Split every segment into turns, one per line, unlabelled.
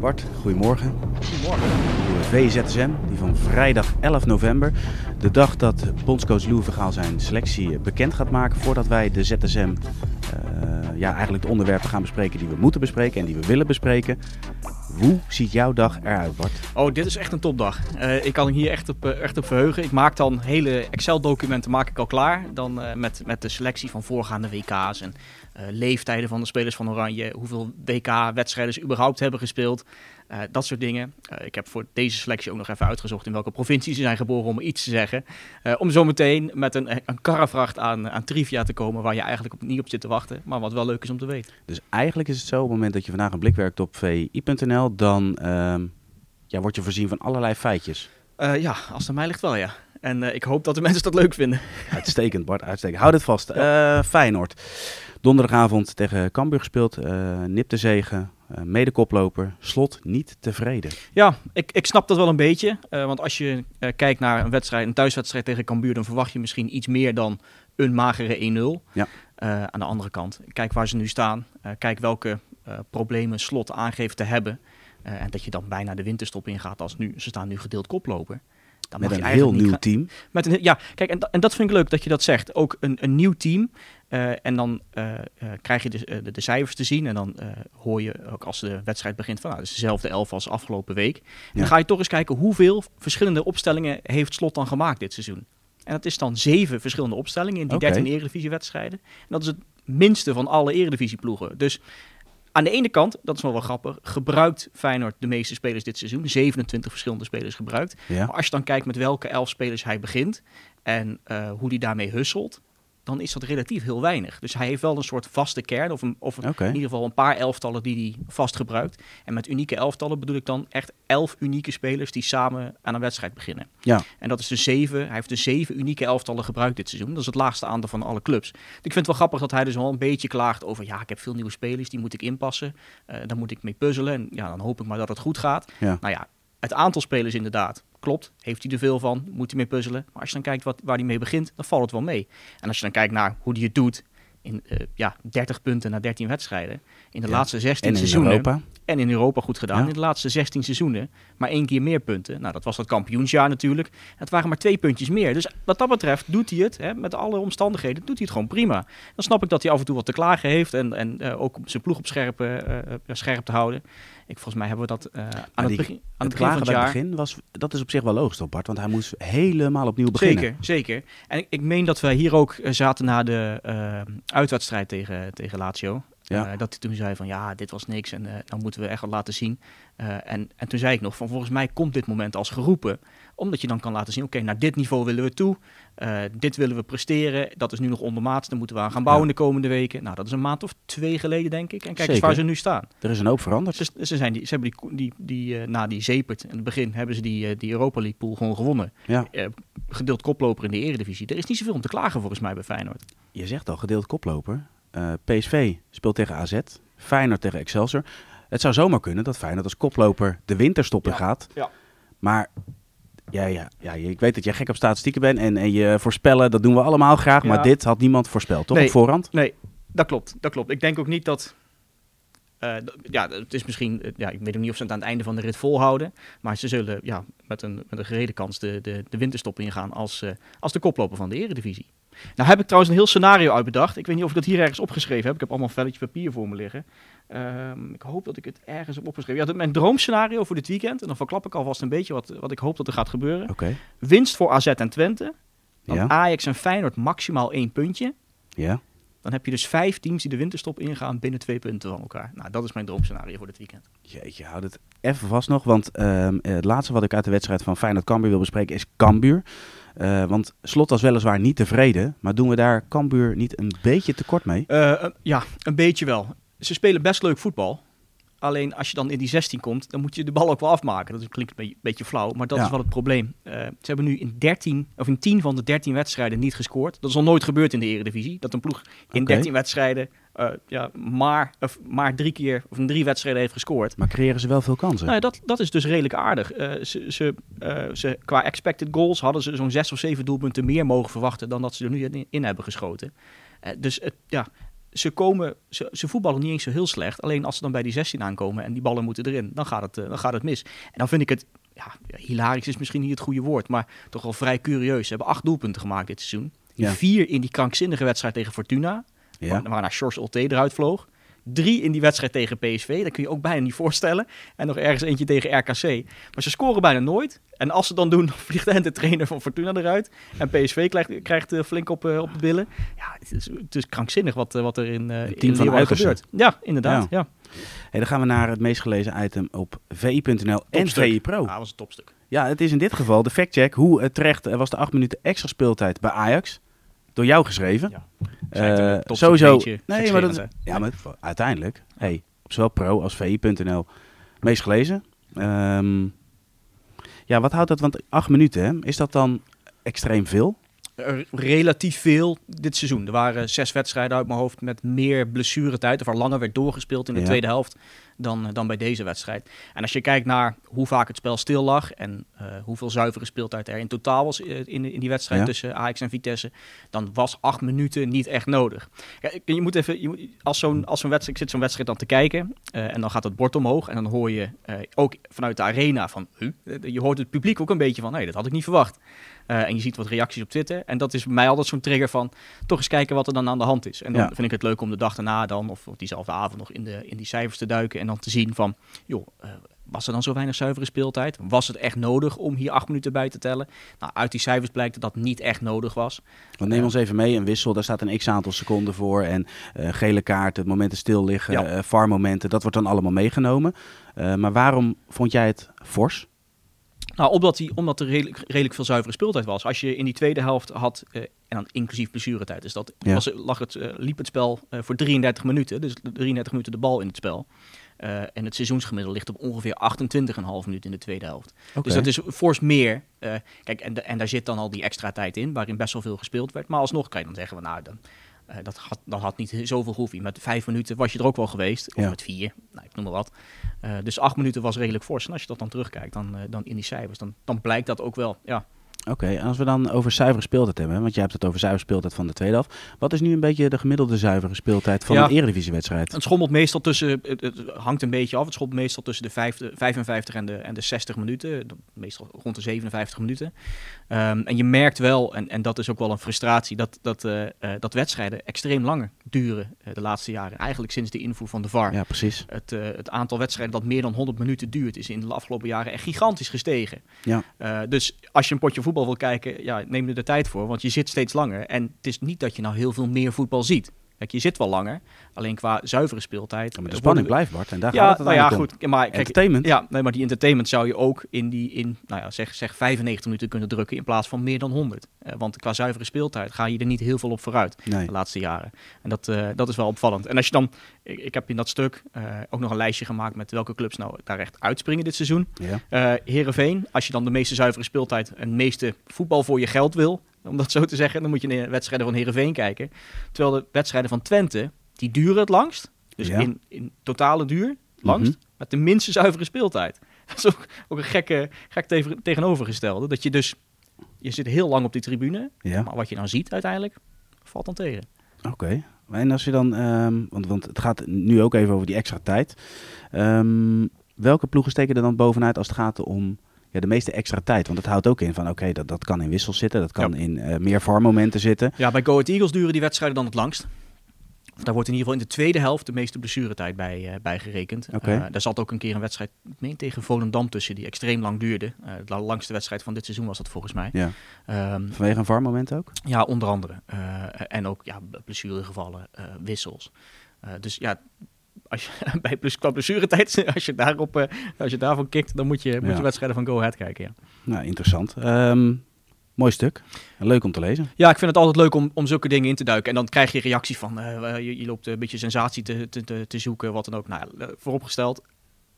Bart, goedemorgen.
Goedemorgen.
De VZSM, die van vrijdag 11 november, de dag dat bondscoach Louis Vergaal zijn selectie bekend gaat maken, voordat wij de ZSM, uh, ja, eigenlijk de onderwerpen gaan bespreken die we moeten bespreken en die we willen bespreken. Hoe ziet jouw dag eruit, Bart?
Oh, dit is echt een topdag. Uh, ik kan hier echt op, echt op verheugen. Ik maak dan hele Excel-documenten maak ik al klaar. Dan met, met de selectie van voorgaande WK's en leeftijden van de spelers van Oranje. Hoeveel WK-wedstrijden ze überhaupt hebben gespeeld. dat soort dingen. ik heb voor deze selectie ook nog even uitgezocht in welke provincie ze zijn geboren om iets te zeggen. om zo meteen met een, een karrevracht aan, aan trivia te komen waar je eigenlijk op, niet op zit te wachten. Maar wat wel leuk is om te weten.
Dus eigenlijk is het zo, op het moment dat je vandaag een blik werkt op vi.nl, dan uh, ja, word je voorzien van allerlei feitjes.
Ja, als het aan mij ligt wel, ja. En ik hoop dat de mensen dat leuk vinden.
Uitstekend, Bart, uitstekend. Houd het vast. Ja. Feyenoord. Donderdagavond tegen Cambuur gespeeld. nip de zegen. mede koploper. Slot niet tevreden.
Ja, ik, ik snap dat wel een beetje. want als je kijkt naar een wedstrijd, een thuiswedstrijd tegen Cambuur... dan verwacht je misschien iets meer dan een magere 1-0. Ja. aan de andere kant, kijk waar ze nu staan. kijk welke problemen Slot aangeeft te hebben... Uh, en dat je dan bijna de winterstop ingaat als nu, ze staan nu gedeeld koploper.
Dan met een heel nieuw team.
Met een, ja, kijk, en, en dat vind ik leuk dat je dat zegt. Ook een, een nieuw team. Uh, en dan uh, krijg je de, de, de, cijfers te zien. En dan hoor je ook als de wedstrijd begint van nou, het is dezelfde elf als afgelopen week. En ja. dan ga je toch eens kijken hoeveel verschillende opstellingen heeft Slot dan gemaakt dit seizoen. En dat is dan zeven verschillende opstellingen in die okay. 13 eredivisiewedstrijden. En dat is het minste van alle eredivisieploegen. Dus aan de ene kant, dat is wel wel grappig, gebruikt Feyenoord de meeste spelers dit seizoen. 27 verschillende spelers gebruikt. Ja. Maar als je dan kijkt met welke elf spelers hij begint en uh, hoe hij daarmee husselt, dan is dat relatief heel weinig. Dus hij heeft wel een soort vaste kern, of, een, of okay. in ieder geval een paar elftallen die hij vast gebruikt. En met unieke elftallen bedoel ik dan echt elf unieke spelers die samen aan een wedstrijd beginnen. Ja. En dat is de zeven, hij heeft de zeven unieke elftallen gebruikt dit seizoen. Dat is het laagste aantal van alle clubs. Ik vind het wel grappig dat hij dus wel een beetje klaagt over, ja, ik heb veel nieuwe spelers, die moet ik inpassen. Uh, daar moet ik mee puzzelen. En ja, dan hoop ik maar dat het goed gaat. Ja. Nou ja, het aantal spelers inderdaad, klopt. Heeft hij er veel van? Moet hij mee puzzelen? Maar als je dan kijkt wat, waar hij mee begint, dan valt het wel mee. En als je dan kijkt naar hoe hij het doet, in uh, ja, 30 punten na 13 wedstrijden. In de ja. laatste 16
en
seizoenen.
Europa.
En in Europa goed gedaan. Ja. In de laatste 16 seizoenen. Maar één keer meer punten. Nou, dat was dat kampioensjaar natuurlijk. Het waren maar twee puntjes meer. Dus wat dat betreft doet hij het, hè, met alle omstandigheden, doet hij het gewoon prima. Dan snap ik dat hij af en toe wat te klagen heeft. En, en uh, ook zijn ploeg op scherp, uh, scherp te houden. Ik, volgens mij hebben we dat uh, aan,
die,
het begin,
aan het, het begin van het jaar... begin was, dat is op zich wel logisch toch Bart? Want hij moest helemaal opnieuw beginnen.
Zeker, zeker. En ik, ik meen dat wij hier ook zaten na de uitwedstrijd tegen, tegen Lazio. Ja. Uh, dat hij toen zei van ja, dit was niks en uh, dan moeten we echt wat laten zien. Uh, en, en toen zei ik nog van volgens mij komt dit moment als geroepen. Omdat je dan kan laten zien, oké, okay, naar dit niveau willen we toe. dit willen we presteren. Dat is nu nog ondermaats. Dan moeten we aan gaan bouwen ja. de komende weken. Nou, dat is een maand of twee geleden, denk ik. En kijk Zeker. eens waar ze nu staan.
Er is een hoop veranderd.
Ze, ze, zijn die, ze hebben die, die, die na die Zepert in het begin hebben ze die, die Europa League pool gewoon gewonnen. Ja. gedeeld koploper in de eredivisie. Er is niet zoveel om te klagen volgens mij bij Feyenoord.
Je zegt al, gedeeld koploper. Uh, PSV speelt tegen AZ, Feyenoord tegen Excelsior. Het zou zomaar kunnen dat Feyenoord als koploper de winterstop in ja. gaat. Ja. Maar ja, ja, ja, ik weet dat jij gek op statistieken bent en, en je voorspellen, dat doen we allemaal graag. Ja. Maar dit had niemand voorspeld, toch?
Nee,
op voorhand?
Nee, dat klopt, dat klopt. Ik denk ook niet dat... Uh, ja, het is misschien, ja, ik weet ook niet of ze het aan het einde van de rit volhouden. Maar ze zullen ja, met, een, met een gerede kans de, de, de winterstop ingaan als, uh, als de koploper van de eredivisie. Nou heb ik trouwens een heel scenario uitbedacht. Ik weet niet of ik dat hier ergens opgeschreven heb. Ik heb allemaal een velletje papier voor me liggen. Um, ik hoop dat ik het ergens heb opgeschreven. Ja, mijn droomscenario voor dit weekend. En dan verklap ik alvast een beetje wat, wat ik hoop dat er gaat gebeuren.
Okay.
Winst voor AZ en Twente. Dan ja. Ajax en Feyenoord maximaal één puntje.
Ja.
Dan heb je dus vijf teams die de winterstop ingaan binnen twee punten van elkaar. Nou, dat is mijn droomscenario voor dit weekend.
Jeetje, houd het even vast nog. Want um, het laatste wat ik uit de wedstrijd van Feyenoord-Cambuur wil bespreken is Cambuur. Uh, want Slot was weliswaar niet tevreden, maar doen we daar Cambuur niet een beetje tekort mee?
Uh, ja, een beetje wel. Ze spelen best leuk voetbal. Alleen als je dan in die 16 komt, dan moet je de bal ook wel afmaken. Dat klinkt een beetje flauw, maar dat ja. is wel het probleem. Uh, ze hebben nu in, 13, of in 10 van de 13 wedstrijden niet gescoord. Dat is al nooit gebeurd in de Eredivisie. Dat een ploeg in okay. 13 wedstrijden uh, ja, maar, of, maar drie keer of in drie wedstrijden heeft gescoord.
Maar creëren ze wel veel kansen?
Nou, dat, dat is dus redelijk aardig. Uh, ze, ze, uh, ze, qua expected goals hadden ze zo'n zes of zeven doelpunten meer mogen verwachten dan dat ze er nu in, in hebben geschoten. dus het, ja, ze, komen, ze, ze, voetballen niet eens zo heel slecht. Alleen als ze dan bij die 16 aankomen en die ballen moeten erin, dan gaat het, dan gaat het mis. En dan vind ik het, ja, hilarisch is misschien niet het goede woord, maar toch wel vrij curieus. Ze hebben acht doelpunten gemaakt dit seizoen. Vier in die krankzinnige wedstrijd tegen Fortuna, ja. waarna George Olte eruit vloog. Drie in die wedstrijd tegen PSV. Dat kun je ook bijna niet voorstellen. En nog ergens eentje tegen RKC. Maar ze scoren bijna nooit. En als ze dan doen, dan vliegt de trainer van Fortuna eruit. En PSV krijgt, krijgt uh, flink op, uh, op de billen. Ja, het is, het is krankzinnig wat, uh, wat er in, uh,
het team in van gebeurt.
Ja, inderdaad. Ja.
Hey, dan gaan we naar het meest gelezen item op vi.nl en VI Pro.
Ja, dat was een topstuk.
Ja, het is in dit geval de factcheck. Hoe terecht was de acht minuten extra speeltijd bij Ajax? Door jou geschreven.
Ja. Uh, sowieso. Nee, maar dat
is, ja, maar uiteindelijk, hey, op zowel pro als vi.nl meest gelezen. Um, ja, wat houdt dat? Want acht minuten, hè? is dat dan extreem veel?
relatief veel dit seizoen. Er waren zes wedstrijden uit mijn hoofd met meer blessuretijd, of er langer werd doorgespeeld in de tweede helft dan, eh, dan bij deze wedstrijd. En als je kijkt naar hoe vaak het spel stil lag en uh, hoeveel zuivere speeltijd er in totaal was eh, in, in die wedstrijd tussen Ajax en Vitesse, dan was acht minuten niet echt nodig. Ja, je moet even, je moet, als zo'n als zo'n wedstrijd, ik zit zo'n wedstrijd dan te kijken uh, en dan gaat het bord omhoog en dan hoor je ook vanuit de arena van, je hoort het publiek ook een beetje van, nee, dat had ik niet verwacht. en je ziet wat reacties op Twitter. En dat is bij mij altijd zo'n trigger van toch eens kijken wat er dan aan de hand is. En dan vind ik het leuk om de dag daarna dan, of, of diezelfde avond nog in, de, in die cijfers te duiken en dan te zien van, joh, uh, was er dan zo weinig zuivere speeltijd? Was het echt nodig om hier acht minuten bij te tellen? Nou, uit die cijfers blijkt dat dat niet echt nodig was.
Want neem ons even mee, een wissel, daar staat een x-aantal seconden voor. En uh, gele kaarten, momenten stil liggen, ja. uh, momenten dat wordt dan allemaal meegenomen. maar waarom vond jij het fors?
Nou, omdat, die, omdat er redelijk, redelijk, veel zuivere speeltijd was. Als je in die tweede helft had, uh, en dan inclusief blessuretijd, dus dat was, lag het, uh, liep het spel uh, voor 33 minuten. Dus 33 minuten de bal in het spel. Uh, en het seizoensgemiddelde ligt op ongeveer 28,5 minuten in de tweede helft. Okay. Dus dat is fors meer. Uh, kijk, en, de, en daar zit dan al die extra tijd in, waarin best wel veel gespeeld werd. Maar alsnog kan je dan zeggen, nou, dan, uh, dat, had, dat had niet zoveel gehoeven. Met vijf minuten was je er ook wel geweest. Of ja. met vier, nou, ik noem maar wat. dus acht minuten was redelijk fors. En als je dat dan terugkijkt, dan, dan in die cijfers, dan, dan blijkt dat ook wel. Ja,
Oké, okay, als we dan over zuivere speeltijd hebben, want je hebt het over zuivere speeltijd van de tweede helft. Wat is nu een beetje de gemiddelde zuivere speeltijd van ja, een eredivisiewedstrijd?
Het schommelt meestal tussen, het, het, hangt een beetje af, het schommelt meestal tussen de, vijf, de 55 en de, en de 60 minuten, meestal rond de 57 minuten. Um, en je merkt wel, en, en dat is ook wel een frustratie, dat, dat, uh, uh, dat wedstrijden extreem langer duren uh, de laatste jaren. Eigenlijk sinds de invoer van de VAR.
Ja, precies.
Het, het aantal wedstrijden dat meer dan 100 minuten duurt, is in de afgelopen jaren echt gigantisch gestegen. Ja. dus als je een potje voetbal wil kijken, ja, neem er de tijd voor, want je zit steeds langer. En het is niet dat je nou heel veel meer voetbal ziet. Kijk, je zit wel langer, alleen qua zuivere speeltijd.
Ja, maar de spanning blijft, Bart, en daar
ja,
gaat het
nou ja, goed. Maar,
kijk, entertainment.
Ja, nee, maar die entertainment zou je ook in die, in, nou ja, zeg, zeg 95 minuten kunnen drukken in plaats van meer dan 100. Uh, want qua zuivere speeltijd ga je er niet heel veel op vooruit nee. de laatste jaren. En dat, uh, dat is wel opvallend. En als je dan, ik, ik heb in dat stuk uh, ook nog een lijstje gemaakt met welke clubs nou daar echt uitspringen dit seizoen. Ja. Herenveen, als je dan de meeste zuivere speeltijd en meeste voetbal voor je geld wil, om dat zo te zeggen, dan moet je naar de wedstrijden van Herenveen kijken. Terwijl de wedstrijden van Twente, die duren het langst. Dus ja. in, in totale duur langst, mm -hmm. met de minste zuivere speeltijd. Dat is ook, ook een gekke, gek te tegenovergestelde. Dat je dus, je zit heel lang op die tribune, ja. maar wat je dan ziet uiteindelijk, valt dan tegen.
Oké. Okay. En als je dan, um, want, want het gaat nu ook even over die extra tijd. Um, welke ploegen steken er dan bovenuit als het gaat om ja, de meeste extra tijd. Want het houdt ook in van, oké, dat, dat kan in wissels zitten. Dat kan ja. in uh, meer VAR-momenten zitten.
Ja, bij Go Ahead Eagles duren die wedstrijden dan het langst. Daar wordt in ieder geval in de tweede helft de meeste blessuretijd bij, uh, bij gerekend.
Okay.
Uh, daar zat ook een keer een wedstrijd, ik meen tegen Volendam tussen, die extreem lang duurde. Uh, de langste wedstrijd van dit seizoen was dat volgens mij.
Ja. Um, Vanwege een VAR-moment ook?
Ja, onder andere. en ook ja, blessuregevallen, wissels. dus ja, als je, bij plus, qua blessuretijd, als je, daarop, uh, als je daarvan kikt, dan moet je, moet je wedstrijden van Go Ahead kijken. Ja.
Nou, interessant. Um, mooi stuk. Leuk om te lezen.
Ja, ik vind het altijd leuk om, om zulke dingen in te duiken. En dan krijg je reactie van, uh, je, je, loopt een beetje sensatie te, te, te, te, zoeken, wat dan ook. Nou, vooropgesteld,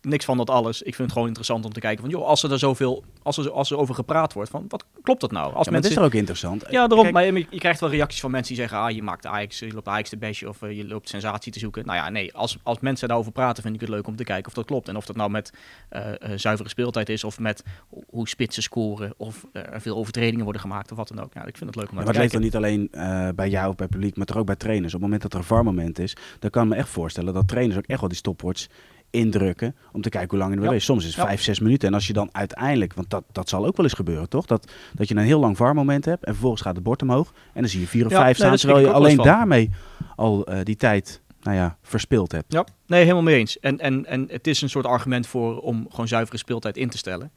niks van dat alles. Ik vind het gewoon interessant om te kijken van, joh, als er er zoveel, als er, als er over gepraat wordt, van wat klopt dat nou? Als
ja, mensen... is er ook interessant.
Ja, daarom. Maar je, je, krijgt wel reacties van mensen die zeggen, ah, je maakt Ajax, je loopt Ajax de bestje of uh, je loopt sensatie te zoeken. Nou ja, nee, als, als mensen daarover praten, vind ik het leuk om te kijken of dat klopt. En of dat nou met uh, zuivere speeltijd is of met hoe spitsen scoren of er veel overtredingen worden gemaakt of wat dan ook. Ja, ik vind het leuk om
ja,
te
kijken. Maar het leeft dan niet alleen bij jou of bij publiek, maar toch ook bij trainers. Op het moment dat er een VAR-moment is, dan kan ik me echt voorstellen dat trainers ook echt wel die stopwatch indrukken. Om te kijken hoe lang het ja. is. Soms is het vijf, zes minuten. En als je dan uiteindelijk, want dat, dat zal ook wel eens gebeuren, toch? Dat, dat je een heel lang VAR-moment hebt en vervolgens gaat het bord omhoog. En dan zie je vier of vijf staan, terwijl je alleen daarmee al uh, die tijd nou ja, verspild hebt.
Ja, nee, helemaal mee eens. En, en, en het is een soort argument voor om gewoon zuivere speeltijd in te stellen.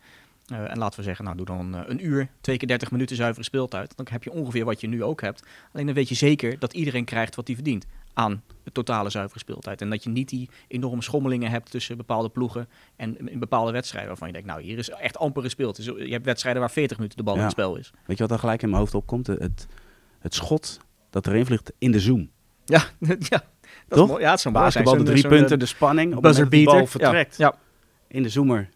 Uh, en laten we zeggen, nou doe dan een, een uur, twee keer 30 minuten zuivere speeltijd. Dan heb je ongeveer wat je nu ook hebt. Alleen dan weet je zeker dat iedereen krijgt wat hij verdient aan de totale zuivere speeltijd. En dat je niet die enorme schommelingen hebt tussen bepaalde ploegen en in bepaalde wedstrijden waarvan je denkt, nou hier is echt amper gespeeld. Dus je hebt wedstrijden waar 40 minuten de bal in het spel is.
Weet je wat dan gelijk in mijn hoofd opkomt? Het, het schot dat erin vliegt in de zoom.
Ja, ja. Dat
Toch?
Is ja, het is zo'n
basketbal, de drie punten, de spanning, op het de bal vertrekt. Ja. In de zoomer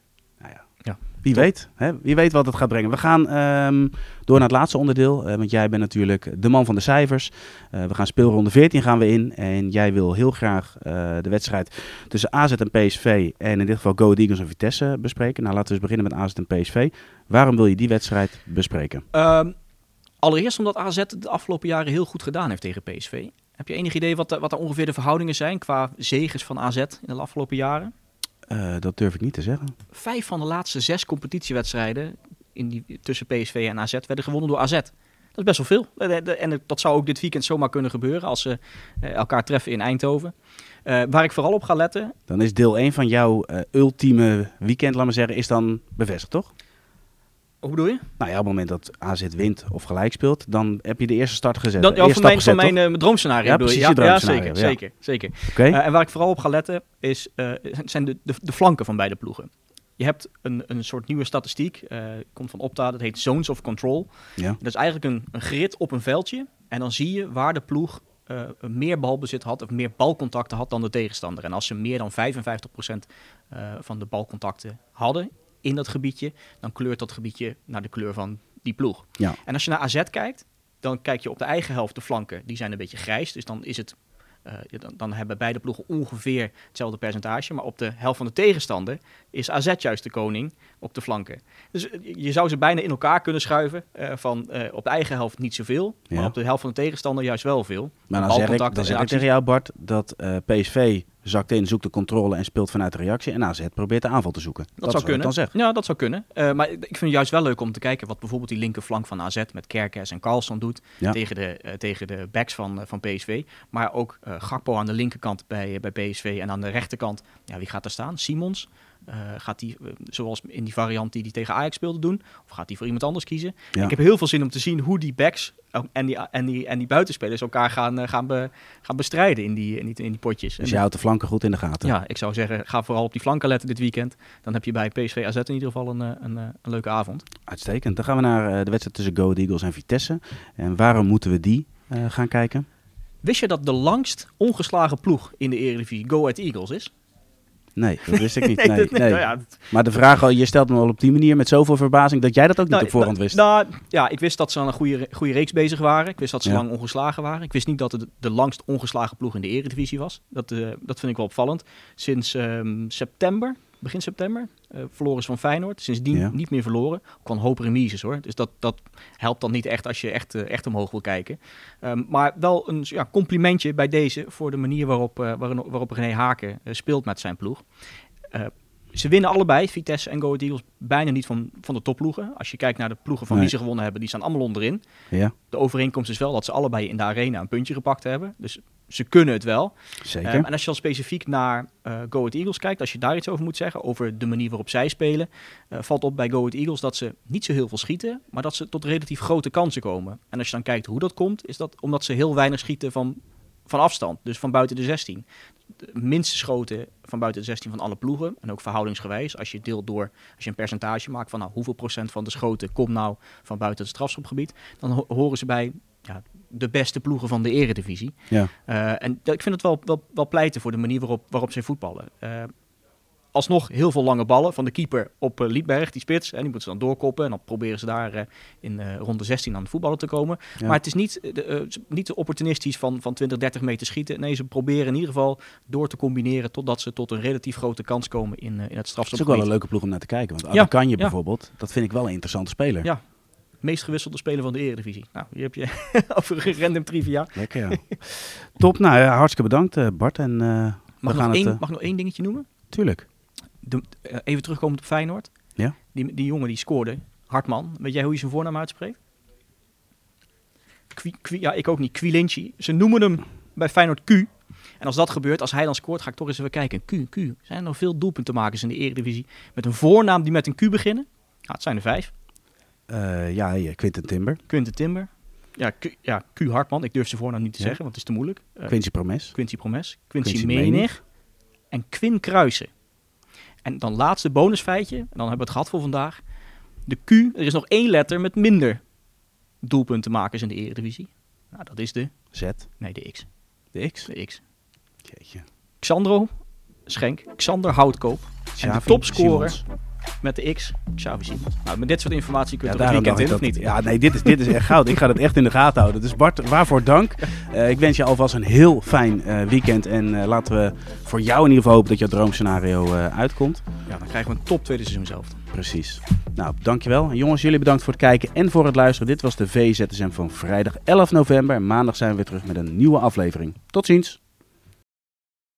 wie weet, hè? wie weet wat het gaat brengen. We gaan um, door naar het laatste onderdeel, uh, want jij bent natuurlijk de man van de cijfers. Uh, we gaan speelronde 14 gaan we in en jij wil heel graag uh, de wedstrijd tussen AZ en PSV en in dit geval Go Eagles en Vitesse bespreken. Nou, laten we eens beginnen met AZ en PSV. Waarom wil je die wedstrijd bespreken?
Um, allereerst omdat AZ de afgelopen jaren heel goed gedaan heeft tegen PSV. Heb je enig idee wat, wat er ongeveer de verhoudingen zijn qua zegens van AZ in de afgelopen jaren?
Uh, dat durf ik niet te zeggen.
Vijf van de laatste zes competitiewedstrijden in die, tussen PSV en AZ werden gewonnen door AZ. Dat is best wel veel. En dat zou ook dit weekend zomaar kunnen gebeuren als ze uh, elkaar treffen in Eindhoven. Uh, waar ik vooral op ga letten.
Dan is deel 1 van jouw ultieme weekend, laat maar zeggen, is dan bevestigd, toch?
Hoe bedoel je?
Nou ja, op het moment dat AZ wint of gelijk speelt, dan heb je de eerste start gezet.
Dan,
ja,
van mijn, van mijn uh, droomscenario
ja, precies,
ja,
ja,
zeker,
ja.
zeker, zeker.
Okay.
Uh, en waar ik vooral op ga letten, is, uh, zijn de, de, de, flanken van beide ploegen. Je hebt een, een soort nieuwe statistiek, komt van Opta, dat heet Zones of Control.
Ja.
Dat is eigenlijk een, een grid op een veldje. En dan zie je waar de ploeg meer balbezit had of meer balcontacten had dan de tegenstander. En als ze meer dan 55% van de balcontacten hadden in dat gebiedje, dan kleurt dat gebiedje naar de kleur van die ploeg.
Ja.
En als je naar AZ kijkt, dan kijk je op de eigen helft de flanken, die zijn een beetje grijs. Dus dan is het. Uh, dan, dan, hebben beide ploegen ongeveer hetzelfde percentage. Maar op de helft van de tegenstander is AZ juist de koning op de flanken. Dus je zou ze bijna in elkaar kunnen schuiven. Uh, van uh, op de eigen helft niet zoveel. Ja. Maar op de helft van de tegenstander juist wel veel.
Maar dan zeg ik, dan zeg ik tegen jou Bart dat PSV zakt in, zoekt de controle en speelt vanuit de reactie. En AZ probeert de aanval te zoeken.
Dat, dat zou kunnen.
Dan.
Ja, dat zou kunnen. Uh, maar ik vind het juist wel leuk om te kijken wat bijvoorbeeld die linkerflank van AZ met Kerkers en Carlson doet
ja.
tegen, de, uh, tegen de backs van, uh, van PSV. Maar ook Gakpo aan de linkerkant bij, bij PSV en aan de rechterkant. Ja, wie gaat er staan? Simons. Uh, gaat hij, uh, zoals in die variant die hij tegen Ajax speelde, doen? Of gaat hij voor iemand anders kiezen?
Ja.
Ik heb heel veel zin om te zien hoe die backs en die, en die, en die buitenspelers elkaar gaan, uh, gaan, be, gaan bestrijden in die, in, die, in die potjes.
Dus je houdt de flanken goed in de gaten?
Ja, ik zou zeggen, ga vooral op die flanken letten dit weekend. Dan heb je bij PSV AZ in ieder geval een, een, een leuke avond.
Uitstekend. Dan gaan we naar de wedstrijd tussen Go Eagles en Vitesse. En waarom moeten we die gaan kijken?
Wist je dat de langst ongeslagen ploeg in de Eredivisie Go Ahead Eagles is?
Nee, dat wist ik niet. Nee,
nee. Nou ja, dat...
Maar de vraag, je stelt me al op die manier met zoveel verbazing dat jij dat ook niet
nou,
op voorhand wist.
Nou, ja, ik wist dat ze aan een goede, goede reeks bezig waren. Ik wist dat ze
Ja.
lang ongeslagen waren. Ik wist niet dat het de langst ongeslagen ploeg in de Eredivisie was. Dat, eh, dat vind ik wel opvallend. Sinds ehm, september, begin september, verloren ze van Feyenoord. Sindsdien
Ja.
niet meer verloren. Ook een hoop remises hoor. Dus dat, dat helpt dan niet echt als je echt, eh, echt omhoog wil kijken. Ehm, maar wel een ja, complimentje bij deze voor de manier waarop, eh, waarop, René Haken eh, speelt met zijn ploeg. Eh, ze winnen allebei, Vitesse en Go Ahead Eagles, bijna niet van, van de topploegen. Als je kijkt naar de ploegen van
Nee.
wie ze gewonnen hebben, die staan allemaal onderin.
Ja,
De overeenkomst is wel dat ze allebei in de arena een puntje gepakt hebben. Dus ze kunnen het wel.
zeker.
Um, en als je dan specifiek naar uh, Go Ahead Eagles kijkt, als je daar iets over moet zeggen, over de manier waarop zij spelen, uh, valt op bij Go Ahead Eagles dat ze niet zo heel veel schieten, maar dat ze tot relatief grote kansen komen. En als je dan kijkt hoe dat komt, is dat omdat ze heel weinig schieten van, van afstand, dus van buiten de 16. De minste schoten van buiten de 16 van alle ploegen. En ook verhoudingsgewijs. Als je deelt door, als je een percentage maakt van nou, hoeveel procent van de schoten komt nou van buiten het strafschopgebied, dan ho horen ze bij ja, de beste ploegen van de eredivisie.
Ja.
Uh, en ik vind het wel, wel, wel pleiten voor de manier waarop, waarop ze voetballen. Uh, alsnog heel veel lange ballen van de keeper op uh, Liedberg, die spits. En die moeten ze dan doorkoppen en dan proberen ze daar uh, in uh, rond de 16 aan de voetballen te komen. Ja. Maar het is niet, de, niet opportunistisch van, van 20, 30 meter schieten. Nee, ze proberen in ieder geval door te combineren totdat ze tot een relatief grote kans komen in, in het strafschopgebied. Het
is ook wel een leuke ploeg om naar te kijken. Want ja. kan je bijvoorbeeld, dat vind ik wel een interessante speler.
Ja, meest gewisselde speler van de Eredivisie. Nou, hier heb je over een random trivia.
Lekker ja. Top, nou hartstikke bedankt Bart. En, uh,
mag,
we
gaan
nog
het,
één,
mag nog één dingetje noemen?
Tuurlijk.
De, uh, even terugkomen op Feyenoord.
Ja?
Die, die jongen die scoorde, Hartman. Weet jij hoe je zijn voornaam uitspreekt? Qui, qui, ja, ik ook niet. Quilinci. Ze noemen hem bij Feyenoord Q. En als dat gebeurt, als hij dan scoort, ga ik toch eens even kijken. Q, Q. Zijn er nog veel doelpuntenmakers in de Eredivisie met een voornaam die met een Q beginnen? Nou, het zijn er vijf.
Uh, ja, ja, Quinten Timber.
Quinten Timber. Ja, Q, ja, Q Hartman. Ik durf zijn voornaam niet te ja. zeggen, want het is te moeilijk.
Uh, Quincy Promes.
Quincy Promes. Quincy, Quincy Menig. Menig. En Quinn Kruisen. En dan laatste bonusfeitje. En dan hebben we het gehad voor vandaag. De Q, er is nog één letter met minder doelpuntenmakers in de Eredivisie. Nou, dat is de...
Z?
Nee, de X.
De X?
De X.
Jeetje.
Xandro Schenk, Xander Houtkoop.
Xavi
en de topscorer
Simons.
Met de X, Xavi Simons. Nou, met dit soort informatie kun je
Ja,
het weekend in, of niet?
Ja, nee, dit is, dit is echt goud. Ik ga het echt in de gaten houden. Dus Bart, waarvoor dank. Eh, ik wens je alvast een heel fijn eh, weekend. En eh, laten we voor jou in ieder geval hopen dat jouw droomscenario uitkomt.
Ja, dan krijgen we een top tweede seizoen zelf.
Precies. Nou, dankjewel. En jongens, jullie bedankt voor het kijken en voor het luisteren. Dit was de VZSM van vrijdag 11 november. Maandag zijn we weer terug met een nieuwe aflevering. Tot ziens.